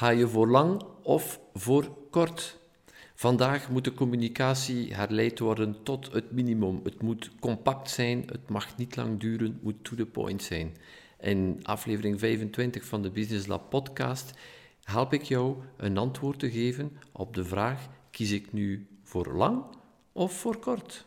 Ga je voor lang of voor kort? Vandaag moet de communicatie herleid worden tot het minimum. Het moet compact zijn, het mag niet lang duren, het moet to the point zijn. In aflevering 25 van de Business Lab podcast help ik jou een antwoord te geven op de vraag: kies ik nu voor lang of voor kort?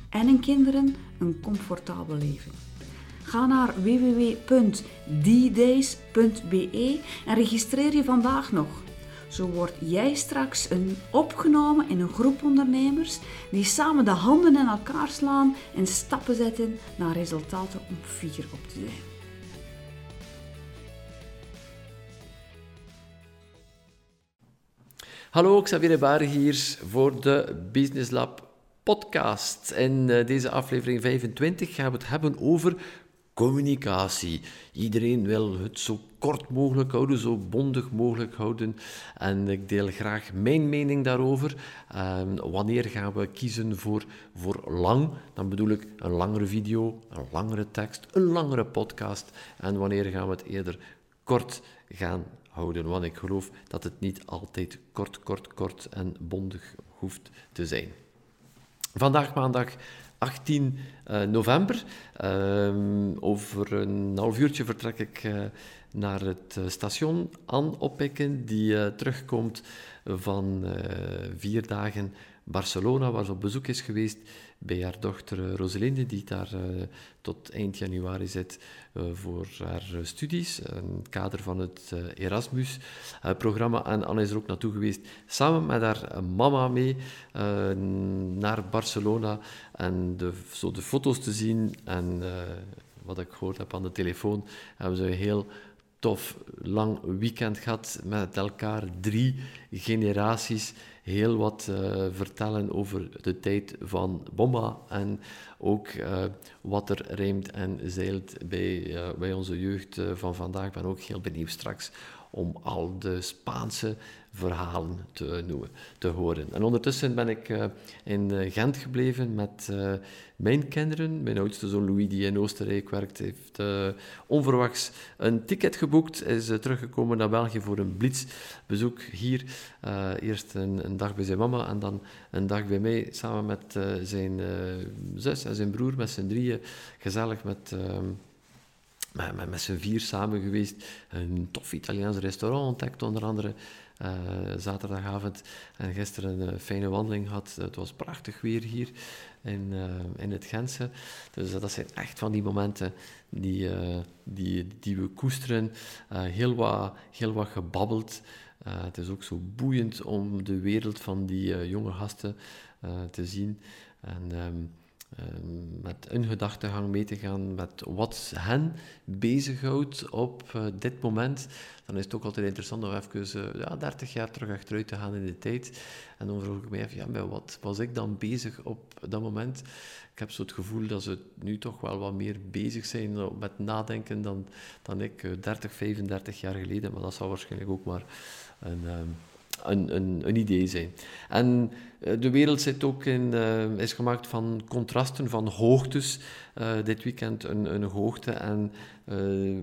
en hun kinderen een comfortabel leven. Ga naar www.ddays.be en registreer je vandaag nog. Zo word jij straks een opgenomen in een groep ondernemers die samen de handen in elkaar slaan en stappen zetten naar resultaten om fier op te zijn. Hallo, Xavier Baar hier voor de Business Lab podcast. In eh, deze aflevering 25 gaan we het hebben over communicatie. Iedereen wil het zo kort mogelijk houden, zo bondig mogelijk houden. En ik deel graag mijn mening daarover. Ehm, wanneer gaan we kiezen voor, voor lang? Dan bedoel ik een langere video, een langere tekst, een langere podcast. En wanneer gaan we het eerder kort gaan houden? Want ik geloof dat het niet altijd kort, kort, kort en bondig hoeft te zijn. Vandaag maandag 18 uh, eh, november. Uh, over een half uurtje vertrek ik uh, naar het eh, station Anne Oppikken, die terugkomt van vier dagen Barcelona, waar ze op bezoek is geweest bij haar dochter eh, Roselinde, die daar uh, tot eind januari zit uh, voor haar studies, in het kader van het Erasmus-programma. en Anne is er ook naartoe geweest, samen met haar mama mee, naar Barcelona. En de, zo de foto's te zien en wat ik gehoord heb aan de telefoon, hebben ze een heel tof lang weekend gehad met elkaar, drie generaties heel wat uh, vertellen over de tijd van Bomba en ook uh, wat er rijmt en zeilt bij, uh, bij onze jeugd van vandaag. Ik ben ook heel benieuwd straks om al de Spaanse verhalen te, te horen. En ondertussen ben ik uh, in eh, Gent gebleven met uh, mijn kinderen. Mijn oudste zoon Louis, die in Oostenrijk werkt, heeft onverwachts een ticket geboekt, is teruggekomen naar België voor een blitzbezoek hier. eerst een, een, dag bij zijn mama en dan een dag bij mij, samen met zijn zus en zijn broer, met z'n drieën, gezellig met ehm, met, met, met z'n vier samen geweest. Een tof Italiaans restaurant ontdekt, onder andere zaterdagavond. En gisteren een fijne wandeling gehad. Het was prachtig weer hier in, uh, in het Gentse. Dus dat zijn echt van die momenten die, uh, die, die we koesteren. heel, wat, heel wat gebabbeld. het is ook zo boeiend om de wereld van die jonge gasten te zien. En... Um, Ehm, met een gedachtegang mee te gaan met wat hen bezighoudt op uh, dit moment, dan is het ook altijd interessant om even uh, ja, 30 jaar terug achteruit te gaan in de tijd. En dan vroeg ik me even, ja, met wat was ik dan bezig op dat moment? Ik heb zo het gevoel dat ze nu toch wel wat meer bezig zijn met nadenken dan, dan ik 30, eh, 35 jaar geleden. Maar dat zal waarschijnlijk ook maar een... Um, een, een, een, idee zijn. En eh, de wereld zit ook in, uh, is gemaakt van contrasten, van hoogtes. Uh, dit weekend een, een hoogte en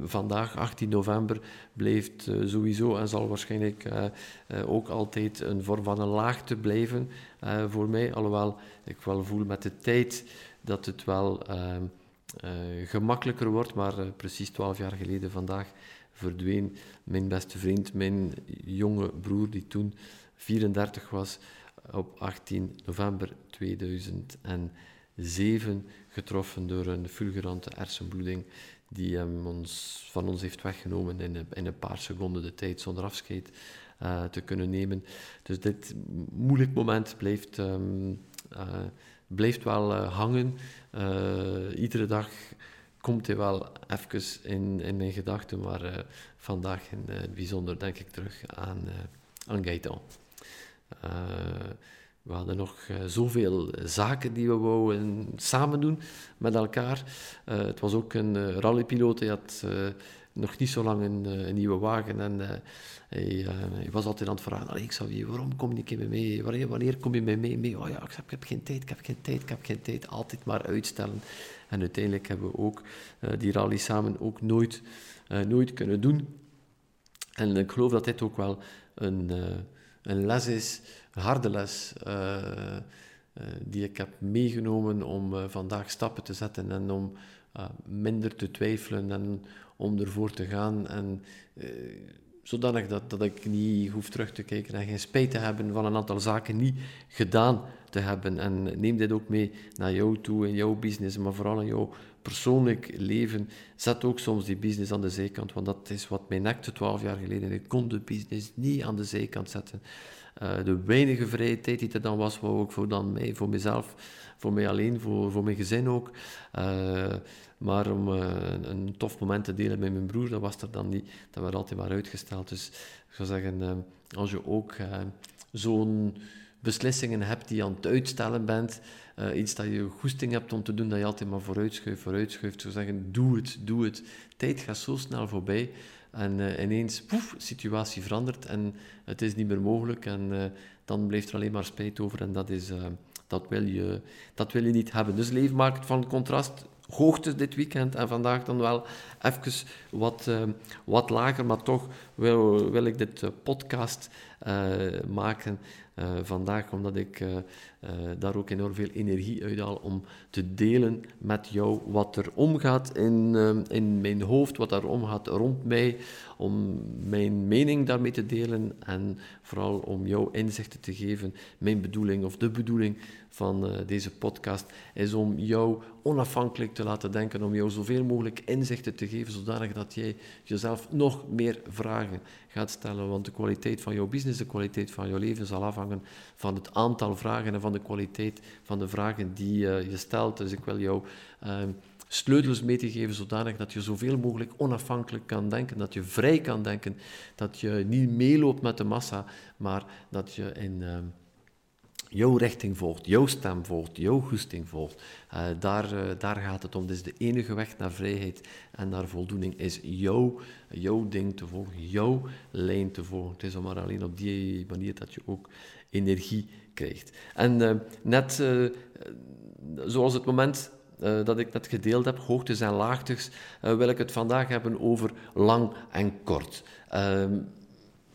vandaag, 18 november, blijft sowieso en zal waarschijnlijk ook altijd een vorm van een laagte blijven voor mij. Alhoewel ik wel voel met de tijd dat het wel gemakkelijker wordt, maar precies 12 jaar geleden vandaag verdween mijn beste vriend, mijn jonge broer, die toen 34 was op 18 november 2007 getroffen door een fulgurante hersenbloeding die hem ons, van ons heeft weggenomen in in een paar seconden de tijd zonder afscheid uh, te kunnen nemen. Dus dit moeilijk moment blijft, uh, blijft wel uh, hangen. iedere dag komt hij wel even in, in mijn gedachten, maar vandaag in het bijzonder denk ik terug aan, aan Gaëtan. We hadden nog zoveel zaken die we wouden samen doen met elkaar. Het was ook een rallypiloot. Hij had nog niet zo lang een, een nieuwe wagen. En hij, hij, was altijd aan het vragen: zou je, waarom kom je niet mee? Wanneer, wanneer kom je mee? mee? Oh ja, ik heb, geen tijd, ik heb geen tijd, ik heb geen tijd. Altijd maar uitstellen. En uiteindelijk hebben we ook die rally samen ook nooit, nooit kunnen doen. En ik geloof dat dit ook wel een, een les is harde les die ik heb meegenomen om vandaag stappen te zetten en om minder te twijfelen en om ervoor te gaan. En zodanig dat, dat ik niet hoef terug te kijken en geen spijt te hebben van een aantal zaken niet gedaan te hebben. En neem dit ook mee naar jou toe in jouw business, maar vooral in jouw persoonlijk leven. Zet ook soms die business aan de zijkant, want dat is wat mij nekte twaalf jaar geleden. Ik kon de business niet aan de zijkant zetten. Uh, de weinige vrije tijd die er dan was, wou ik voor, dan mij, voor mezelf, voor mij alleen, voor, voor mijn gezin ook. Uh, maar om uh, een tof moment te delen met mijn broer, dat was er dan niet. Dat werd altijd maar uitgesteld. Dus ik zou zeggen, als je ook zo'n beslissingen hebt die je aan het uitstellen bent, iets dat je goesting hebt om te doen, dat je altijd maar vooruitschuift, vooruitschuift. zou zeggen, doe het, doe het. Tijd gaat zo snel voorbij. En uh, ineens, poef, situatie verandert en het is niet meer mogelijk. En uh, dan blijft er alleen maar spijt over en dat, is, uh, dat, wil, je, dat wil je niet hebben. Dus leven van contrast hoogte dit weekend en vandaag dan wel even wat, wat lager, maar toch wil, wil ik dit podcast maken vandaag, omdat ik uh, daar ook enorm veel energie uithaal om te delen met jou wat er omgaat in, in mijn hoofd, wat er omgaat rond mij, om mijn mening daarmee te delen en vooral om jou inzichten te geven. Mijn bedoeling of de bedoeling van deze podcast is om jou onafhankelijk te laten denken, om jou zoveel mogelijk inzichten te geven, zodanig dat jij jezelf nog meer vragen gaat stellen. Want de kwaliteit van jouw business, de kwaliteit van jouw leven zal afhangen van het aantal vragen en van de kwaliteit van de vragen die uh, je stelt. Dus ik wil jou uh, sleutels mee te geven, zodanig dat je zoveel mogelijk onafhankelijk kan denken, dat je vrij kan denken, dat je niet meeloopt met de massa, maar dat je in... Uh, jouw richting volgt, jouw stem volgt, jouw goesting volgt. Uh, daar, uh, daar gaat het om. Dit is de enige weg naar vrijheid en naar voldoening is jouw, jouw ding te volgen, jouw lijn te volgen. Het is maar alleen op die manier dat je ook energie krijgt. En uh, net zoals het moment dat ik net gedeeld heb, hoogtes en laagtes, wil ik het vandaag hebben over lang en kort. Ehm,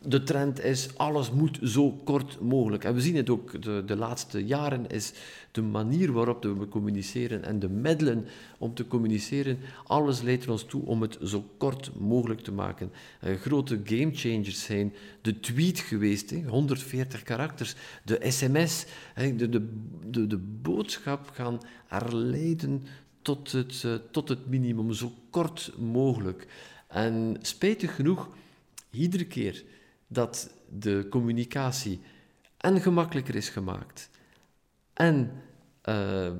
de trend is, alles moet zo kort mogelijk. En we zien het ook de, de laatste jaren, is de manier waarop we communiceren en de middelen om te communiceren, alles leidt ons toe om het zo kort mogelijk te maken. Uh, grote gamechangers zijn de tweet geweest, hè, 140 karakters, de sms, hè, de, de, de, boodschap gaan herleiden tot het, uh, tot het minimum, zo kort mogelijk. En spijtig genoeg, iedere keer dat de communicatie en gemakkelijker is gemaakt en uh,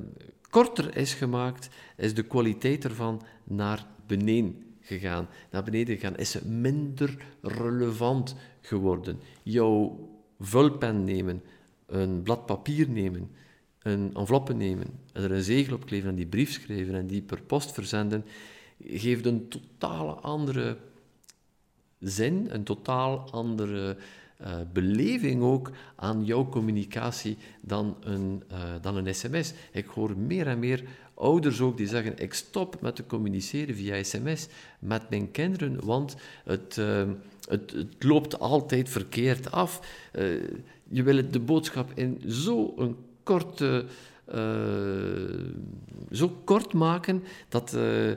korter is gemaakt, is de kwaliteit ervan naar beneden gegaan. Naar beneden gegaan is het minder relevant geworden. Jouw vulpen nemen, een blad papier nemen, een enveloppe nemen, er een zegel op kleven en die brief schrijven en die per post verzenden, geeft een totale andere zin, een totaal andere uh, beleving ook aan jouw communicatie dan een, uh, dan een sms. Ik hoor meer en meer ouders ook die zeggen, ik stop met te communiceren via sms met mijn kinderen, want het, uh, het, het, loopt altijd verkeerd af. je wil de boodschap in zo'n korte uh, zo kort maken dat uh,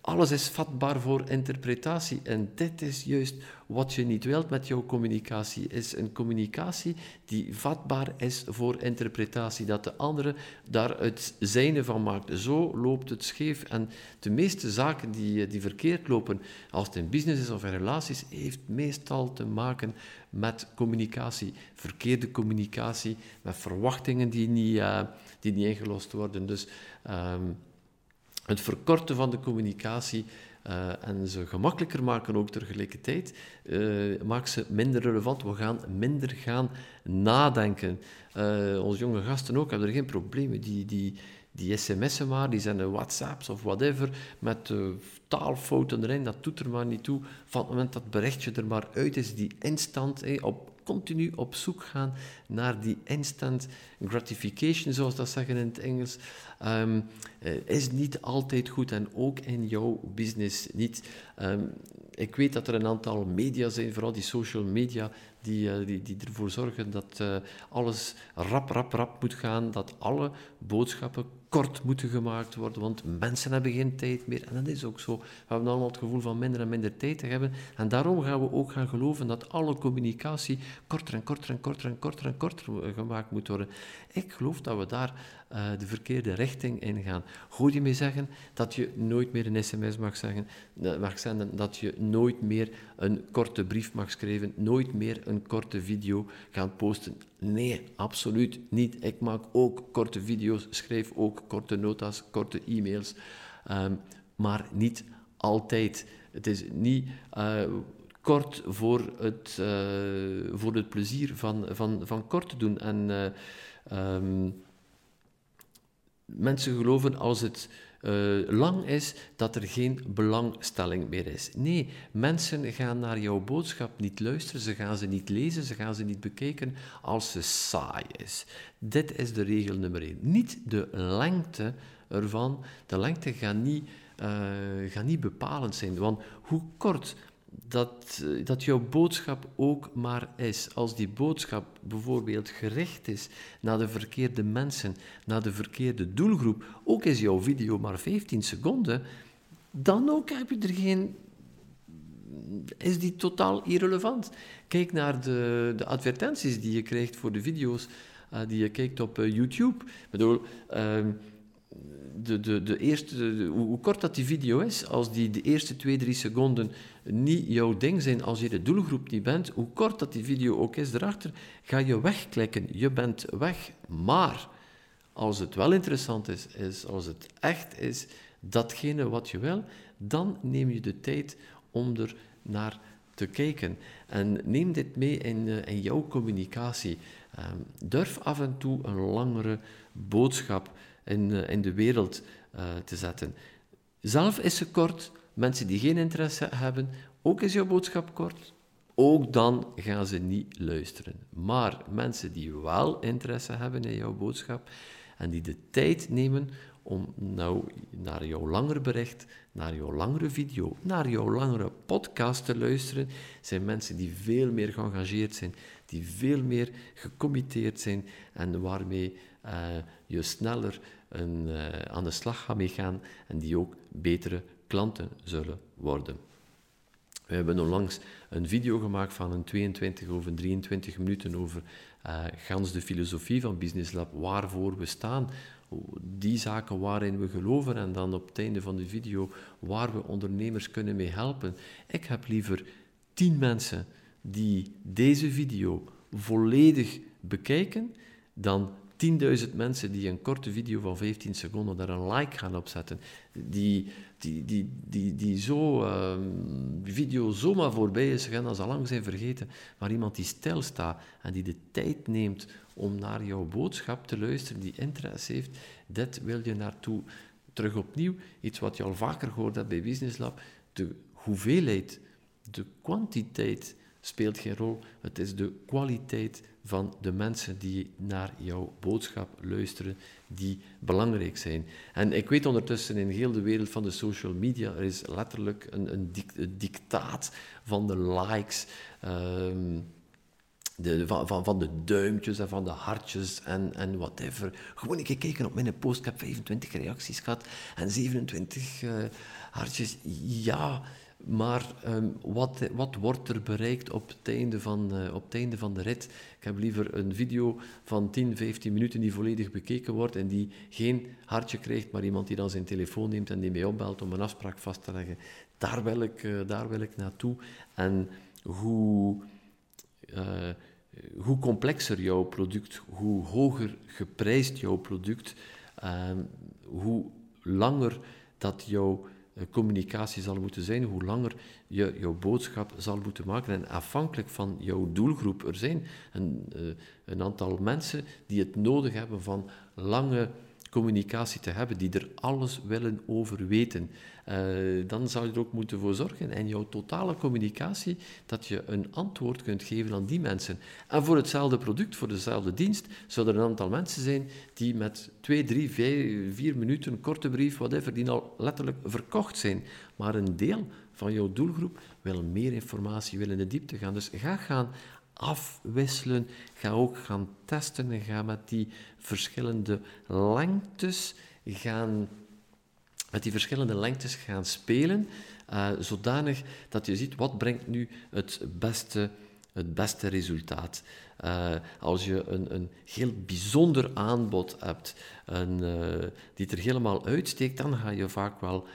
alles is vatbaar voor interpretatie. En dit is juist wat je niet wilt met jouw communicatie is een communicatie die vatbaar is voor interpretatie, dat de andere daar het zijne van maakt. Zo loopt het scheef. En de meeste zaken die, die verkeerd lopen, als het in business is of in relaties, heeft meestal te maken met communicatie. Verkeerde communicatie, met verwachtingen die niet, uh, die niet ingelost worden. Dus um, het verkorten van de communicatie uh, en ze gemakkelijker maken ook tegelijkertijd, uh, maakt ze minder relevant. We gaan minder gaan nadenken. Uh, onze jonge gasten ook hebben er geen problemen. Die, die, die sms'en maar, die zijn whatsapps of whatever, met taalfouten erin, dat doet er maar niet toe. Van het moment dat berichtje er maar uit is, die instant, op, continu op zoek gaan naar die instant gratification, zoals dat zeggen in het Engels, um, is niet altijd goed en ook in jouw business niet. Um, ik weet dat er een aantal media zijn, vooral die social media, die, uh, die, die ervoor zorgen dat uh, alles rap, rap, rap moet gaan, dat alle boodschappen kort moeten gemaakt worden, want mensen hebben geen tijd meer. En dat is ook zo. We hebben allemaal het gevoel van minder en minder tijd te hebben. En daarom gaan we ook gaan geloven dat alle communicatie korter en korter en korter en korter en korter gemaakt moet worden. Ik geloof dat we daar uh, de verkeerde richting in gaan. Goed je mee zeggen dat je nooit meer een sms mag, zeggen, eh, mag zenden, dat je nooit meer een korte brief mag schrijven, nooit meer een korte video gaan posten. Nee, absoluut niet. Ik maak ook korte video's, schrijf ook korte notas, korte e-mails, um, maar niet altijd. Het is niet uh, kort voor het, voor het plezier van, van, van kort te doen. En um, mensen geloven als het uh, lang is, dat er geen belangstelling meer is. Nee, mensen gaan naar jouw boodschap niet luisteren, ze gaan ze niet lezen, ze gaan ze niet bekijken als ze saai is. Dit is de regel nummer één. Niet de lengte ervan. De lengte gaat niet, uh, gaat niet bepalend zijn, want hoe kort dat, eh, dat jouw boodschap ook maar is. Als die boodschap bijvoorbeeld gericht is naar de verkeerde mensen, naar de verkeerde doelgroep, ook is jouw video maar 15 seconden, dan ook heb je er geen. is die totaal irrelevant. Kijk naar de, de advertenties die je krijgt voor de video's uh, die je kijkt op uh, YouTube. Ik bedoel. Uh, de, de, de eerste, hoe, kort dat die video is, als die de eerste twee, drie seconden niet jouw ding zijn, als je de doelgroep niet bent, hoe kort dat die video ook is erachter, ga je wegklikken. Je bent weg. Maar als het wel interessant is, is als het echt is, datgene wat je wil, dan neem je de tijd om er naar te kijken. En neem dit mee in, eh, in jouw communicatie. Um, durf af en toe een langere boodschap in, uh, in de wereld uh, te zetten. Zelf is ze kort. Mensen die geen interesse hebben, ook is jouw boodschap kort. Ook dan gaan ze niet luisteren. Maar mensen die wel interesse hebben in jouw boodschap en die de tijd nemen om nou naar jouw langere bericht, naar jouw langere video, naar jouw langere podcast te luisteren, zijn mensen die veel meer geëngageerd zijn, die veel meer gecommitteerd zijn en waarmee uh, je sneller uh, aan de slag gaat mee gaan en die ook betere klanten zullen worden. We hebben onlangs een video gemaakt van een 22 of een 23 minuten over uh, gans de filosofie van Business Lab, waarvoor we staan, die zaken waarin we geloven en dan op het einde van de video waar we ondernemers kunnen mee helpen. Ik heb liever 10 mensen die deze video volledig bekijken dan 10.000 mensen die een korte video van 15 seconden daar een like gaan opzetten, die, die, die, die, die zo, uh, video zomaar voorbij is gegaan, als al lang zijn vergeten, maar iemand die stilstaat en die de tijd neemt om naar jouw boodschap te luisteren, die interesse heeft, dit wil je naartoe. Terug opnieuw, iets wat je al vaker gehoord hebt bij Business Lab, de hoeveelheid, de kwantiteit speelt geen rol. Het is de kwaliteit van de mensen die naar jouw boodschap luisteren, die belangrijk zijn. En ik weet ondertussen in heel de wereld van de social media, er is letterlijk een, een, dictaat van de likes. Um, de, van, van, van, de duimpjes en van de hartjes en, en whatever. Gewoon een keer kijken op mijn post. Ik heb 25 reacties gehad en 27 uh, eh, hartjes. Ja, Maar ehm, wat, wat wordt er bereikt op het, einde van, uh, op van de rit? Ik heb liever een video van 10, 15 minuten die volledig bekeken wordt en die geen hartje krijgt, maar iemand die dan zijn telefoon neemt en die mij opbelt om een afspraak vast te leggen. Daar wil ik, uh, daar wil ik naartoe. En hoe, uh, hoe complexer jouw product, hoe hoger geprijsd jouw product, ehm, hoe langer dat jouw eh, communicatie zal moeten zijn, hoe langer je jouw boodschap zal moeten maken. En afhankelijk van jouw doelgroep, er zijn een, uh, een aantal mensen die het nodig hebben van lange communicatie te hebben, die er alles willen over weten, uh, dan zou je er ook moeten voor zorgen in jouw totale communicatie dat je een antwoord kunt geven aan die mensen. En voor hetzelfde product, voor dezelfde dienst, zullen er een aantal mensen zijn die met twee, drie, vier, vier minuten, korte brief, whatever, die al letterlijk verkocht zijn. Maar een deel van jouw doelgroep wil meer informatie, wil in de diepte gaan. Dus ga gaan afwisselen. Ga ook gaan testen en ga met die verschillende lengtes gaan, met die verschillende lengtes gaan spelen, uh, zodanig dat je ziet wat brengt nu het beste, het beste resultaat. Uh, als je een, een heel bijzonder aanbod hebt, een, uh, die er helemaal uitsteekt, dan ga je vaak wel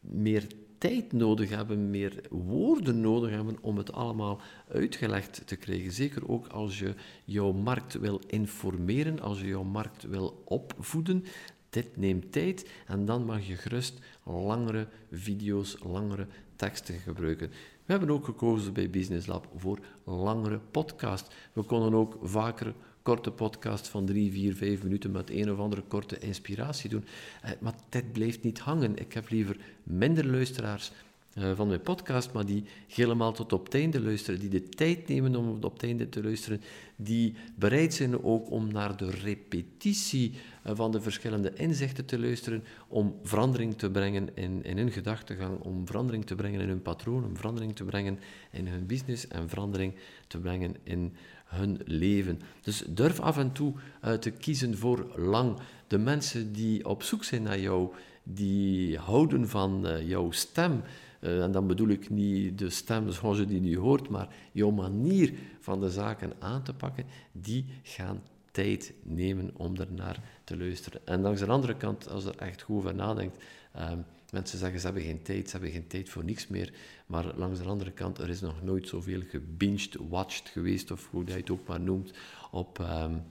meer tijd nodig hebben, meer woorden nodig hebben om het allemaal uitgelegd te krijgen. Zeker ook als je jouw markt wil informeren, als je jouw markt wil opvoeden. Dit neemt tijd en dan mag je gerust langere video's, langere teksten gebruiken. We hebben ook gekozen bij Business Lab voor langere podcasts. We konden ook vaker korte podcast van drie, vier, vijf minuten met een of andere korte inspiratie doen. Eh, maar dit blijft niet hangen. Ik heb liever minder luisteraars uh, van mijn podcast, maar die helemaal tot op het einde luisteren, die de tijd nemen om op het einde te luisteren, die bereid zijn ook om naar de repetitie uh, van de verschillende inzichten te luisteren, om verandering te brengen in, in hun gedachtegang, om verandering te brengen in hun patroon, om verandering te brengen in hun business en verandering te brengen in hun leven. Dus durf af en toe uh, te kiezen voor lang. De mensen die op zoek zijn naar jou, die houden van jouw stem. Uh, en dan bedoel ik niet de stem zoals je die nu hoort, maar jouw manier van de zaken aan te pakken, die gaan tijd nemen om ernaar te luisteren. En langs de andere kant, als je er echt goed over nadenkt, um, Mensen zeggen ze hebben geen tijd, ze hebben geen tijd voor niks meer. Maar langs de andere kant, er is nog nooit zoveel gebinged, watched geweest, of hoe je het ook maar noemt, op, um,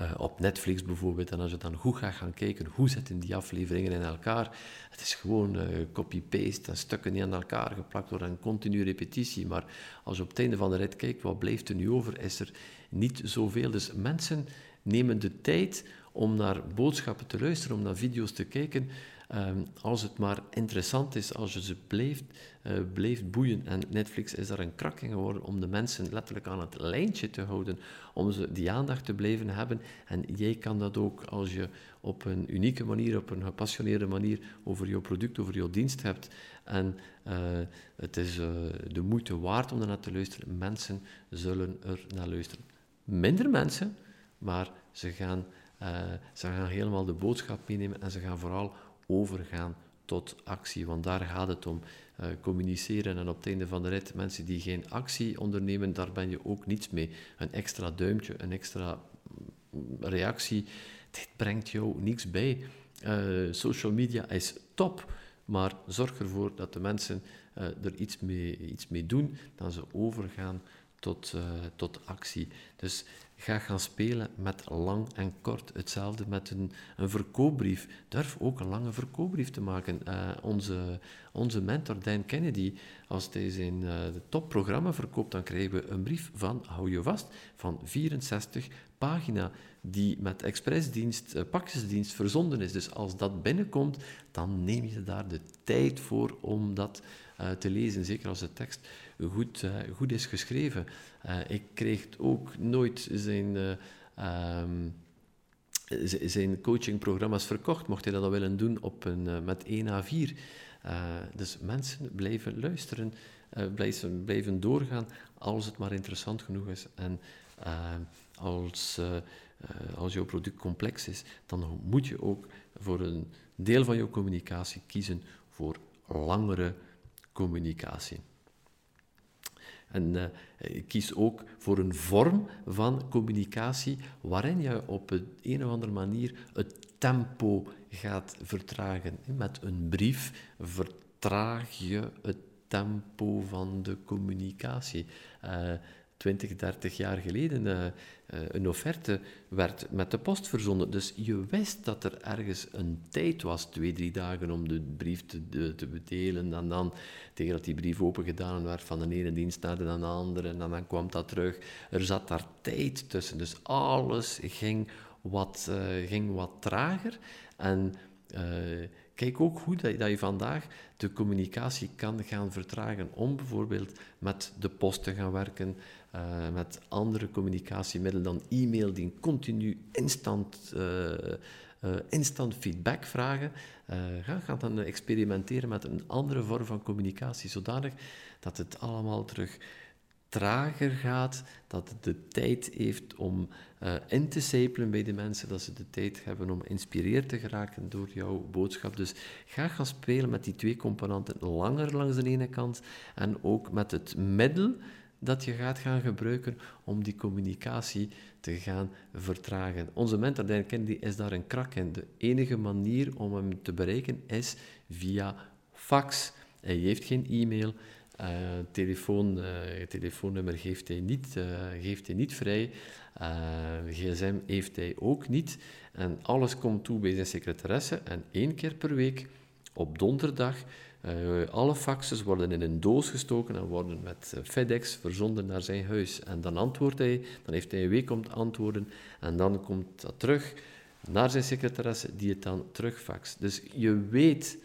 uh, op Netflix bijvoorbeeld. En als je dan goed gaat gaan kijken, hoe zitten die afleveringen in elkaar? Het is gewoon uh, copy-paste en stukken die aan elkaar geplakt worden en continu repetitie. Maar als je op het einde van de rit kijkt, wat blijft er nu over? Is er niet zoveel. Dus mensen nemen de tijd om naar boodschappen te luisteren, om naar video's te kijken, Um, als het maar interessant is, als je ze blijft, uh, blijft boeien. En Netflix is daar een krak in geworden om de mensen letterlijk aan het lijntje te houden, om ze die aandacht te blijven hebben. En jij kan dat ook als je op een unieke manier, op een gepassioneerde manier over jouw product, over jouw dienst hebt. En uh, het is uh, de moeite waard om naar te luisteren. Mensen zullen er naar luisteren. Minder mensen, maar ze gaan, ze gaan helemaal de boodschap meenemen en ze gaan vooral overgaan tot actie. Want daar gaat het om. Uh, communiceren en op het einde van de rit, mensen die geen actie ondernemen, daar ben je ook niets mee. Een extra duimpje, een extra mm, reactie, dit brengt jou niets bij. Uh, social media is top, maar zorg ervoor dat de mensen uh, er iets mee, iets mee doen, dat ze overgaan tot, tot actie. Dus Ga gaan spelen met lang en kort. Hetzelfde met een, een verkoopbrief. Durf ook een lange verkoopbrief te maken. Uh, onze, onze mentor Dan Kennedy, als hij zijn uh, topprogramma verkoopt, dan krijgen we een brief van, hou je vast, van 64 pagina, die met expressdienst, uh, pakjesdienst verzonden is. Dus als dat binnenkomt, dan neem je daar de tijd voor om dat te lezen. Zeker als de tekst goed, goed is geschreven. Uh, ik kreeg ook nooit zijn, uh, um, zijn coachingprogramma's verkocht, mocht hij dat willen doen op een, uh, met 1 A4. dus mensen blijven luisteren, blijven, blijven doorgaan als het maar interessant genoeg is. En als, als jouw product complex is, dan moet je ook voor een deel van jouw communicatie kiezen voor langere communicatie. En ik kies ook voor een vorm van communicatie waarin je op een, een of andere manier het tempo gaat vertragen. Met een brief vertraag je het tempo van de communicatie. Uh, 20, 30 jaar geleden uh, een offerte werd met de post verzonden. Dus je wist dat er ergens een tijd was, twee, drie dagen, om de brief te, de, te bedelen. En dan, tegen dat die brief opengedaan werd, van de ene dienst naar de andere, en dan kwam dat terug. Er zat daar tijd tussen. Dus alles ging wat, uh, ging wat trager. En... Kijk ook hoe dat, dat je vandaag de communicatie kan gaan vertragen om bijvoorbeeld met de post te gaan werken, uh, met andere communicatiemiddelen dan e-mail die continu instant, uh, uh, instant feedback vragen. ga, dan experimenteren met een andere vorm van communicatie, zodanig dat het allemaal terug trager gaat, dat het de tijd heeft om in te sijpelen bij de mensen, dat ze de tijd hebben om geïnspireerd te geraken door jouw boodschap. Dus ga gaan spelen met die twee componenten, langer langs de ene kant en ook met het middel dat je gaat gaan gebruiken om die communicatie te gaan vertragen. Onze mentor, Dan Kennedy, is daar een krak in. De enige manier om hem te bereiken is via fax. Hij heeft geen e-mail, uh, telefoon, uh, telefoonnummer geeft hij niet, uh, geeft hij niet vrij. gsm heeft hij ook niet. En alles komt toe bij zijn secretaresse. En één keer per week, op donderdag, alle faxes worden in een doos gestoken en worden met FedEx verzonden naar zijn huis. En dan antwoordt hij, dan heeft hij een week om te antwoorden. En dan komt dat terug naar zijn secretaresse, die het dan terugfaxt. Dus je weet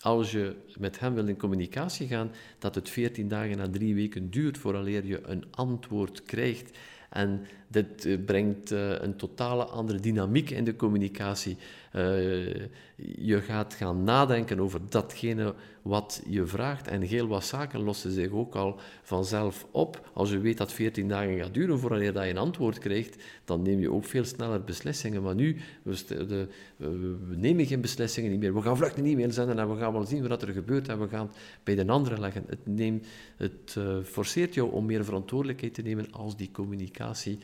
als je met hem wil in communicatie gaan, dat het 14 dagen na drie weken duurt vooraleer je een antwoord krijgt. En dit eh, brengt een totale andere dynamiek in de communicatie. Uh, je gaat gaan nadenken over datgene wat je vraagt. En heel wat zaken lossen zich ook al vanzelf op. Als je weet dat 14 dagen gaat duren voordat je een antwoord krijgt, dan neem je ook veel sneller beslissingen. Maar nu, we, de, we nemen geen beslissingen niet meer. We gaan vlug een e-mail zenden en we gaan wel zien wat er gebeurt en we gaan het bij de andere leggen. Het, neemt, het uh, forceert jou om meer verantwoordelijkheid te nemen als die communicatie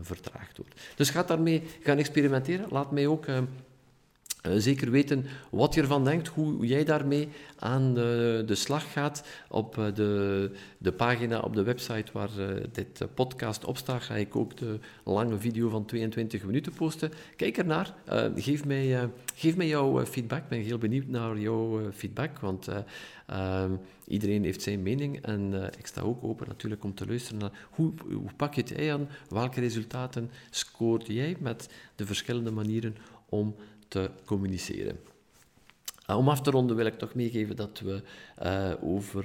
vertraagd wordt. Dus ga daarmee gaan experimenteren. Laat mij ook uh, zeker weten wat je ervan denkt, hoe jij daarmee aan de, de slag gaat. Op de, de pagina op de website waar dit podcast op staat, ga ik ook de lange video van 22 minuten posten. Kijk ernaar, geef, mij, geef mij jouw feedback. Ik ben heel benieuwd naar jouw feedback, want uh, iedereen heeft zijn mening en ik sta ook open natuurlijk om te luisteren naar hoe, hoe pak je het aan, welke resultaten scoort jij met de verschillende manieren om te communiceren. Uh, om af te ronden wil ik toch meegeven dat we uh, over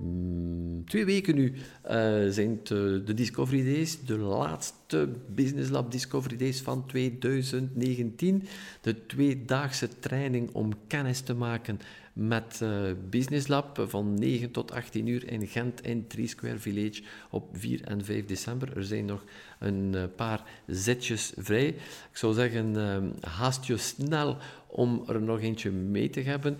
Mm, twee weken nu uh, zijn de Discovery Days, de laatste Business Lab Discovery Days van 2019. De tweedaagse training om kennis te maken met uh, Business Lab van 9 tot 18 uur in Gent in 3 Square Village op 4 en 5 december. Er zijn nog een uh, paar zetjes vrij. Ik zou zeggen, haast je snel om er nog eentje mee te hebben.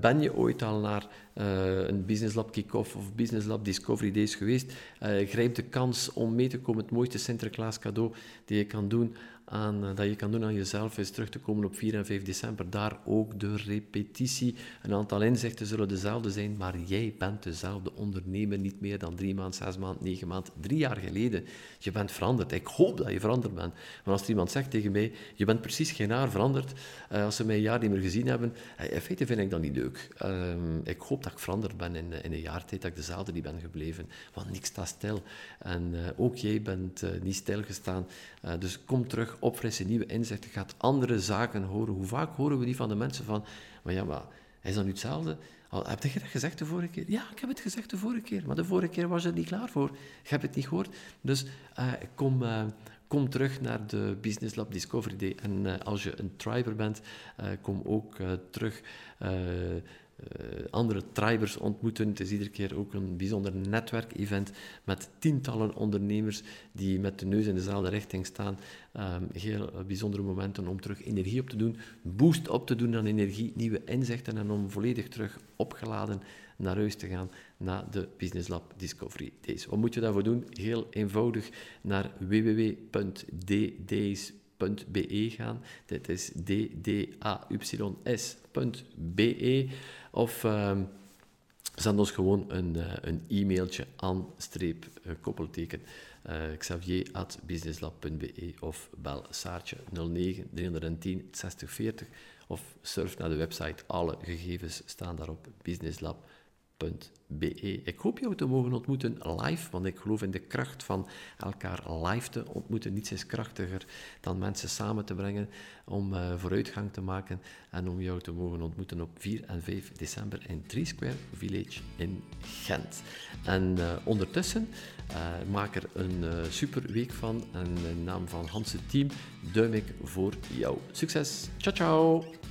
Ben je ooit al naar een Business Lab Kick-Off of Business Lab Discovery Days geweest? Grijp de kans om mee te komen. Het mooiste Sinterklaas cadeau die je kan doen aan, dat je kan doen aan jezelf is terug te komen op 4 en 5 december. Daar ook de repetitie. Een aantal inzichten zullen dezelfde zijn, maar jij bent dezelfde ondernemer niet meer dan drie maanden, zes maanden, negen maanden, drie jaar geleden. Je bent veranderd. Ik hoop dat je veranderd bent. Maar als iemand zegt tegen mij, je bent precies geen jaar veranderd, uh, als ze mij een jaar niet meer gezien hebben, uh, in feite vind ik dat niet leuk. Uh, ik hoop dat ik veranderd ben in, in een jaar tijd, dat ik dezelfde niet ben gebleven. Want niks staat stil. En eh, ook jij bent eh, niet stilgestaan. dus kom terug opfrissen, nieuwe inzichten, gaat andere zaken horen. Hoe vaak horen we die van de mensen van, maar ja, maar is dat nu hetzelfde? Heb je dat gezegd de vorige keer? Ja, ik heb het gezegd de vorige keer, maar de vorige keer was je er niet klaar voor. Ik heb het niet gehoord. Dus uh, kom, uh, kom terug naar de Business Lab Discovery Day. En uh, als je een triber bent, kom ook terug andere tribers ontmoeten. Het is iedere keer ook een bijzonder netwerkevent met tientallen ondernemers die met de neus in dezelfde richting staan. Um, heel bijzondere momenten om terug energie op te doen, boost op te doen aan energie, nieuwe inzichten en om volledig terug opgeladen naar huis te gaan na de Business Lab Discovery Days. Wat moet je daarvoor doen? Heel eenvoudig naar www.ddays.be gaan. Dit is dday's.be of uh, zend ons gewoon een, uh, een e-mailtje aan streep uh, koppelteken uh, xavier.businesslab.be of bel Saartje 09 310 60 40 of surf naar de website. Alle gegevens staan daarop, businesslab.be Ik hoop jou te mogen ontmoeten live, want ik geloof in de kracht van elkaar live te ontmoeten. Niets is krachtiger dan mensen samen te brengen om uh, vooruitgang te maken en om jou te mogen ontmoeten op 4 en 5 december in Tree Square Village in Gent. En uh, ondertussen uh, maak er een super week van en in naam van Hanse team duim ik voor jou. Succes! Ciao, ciao!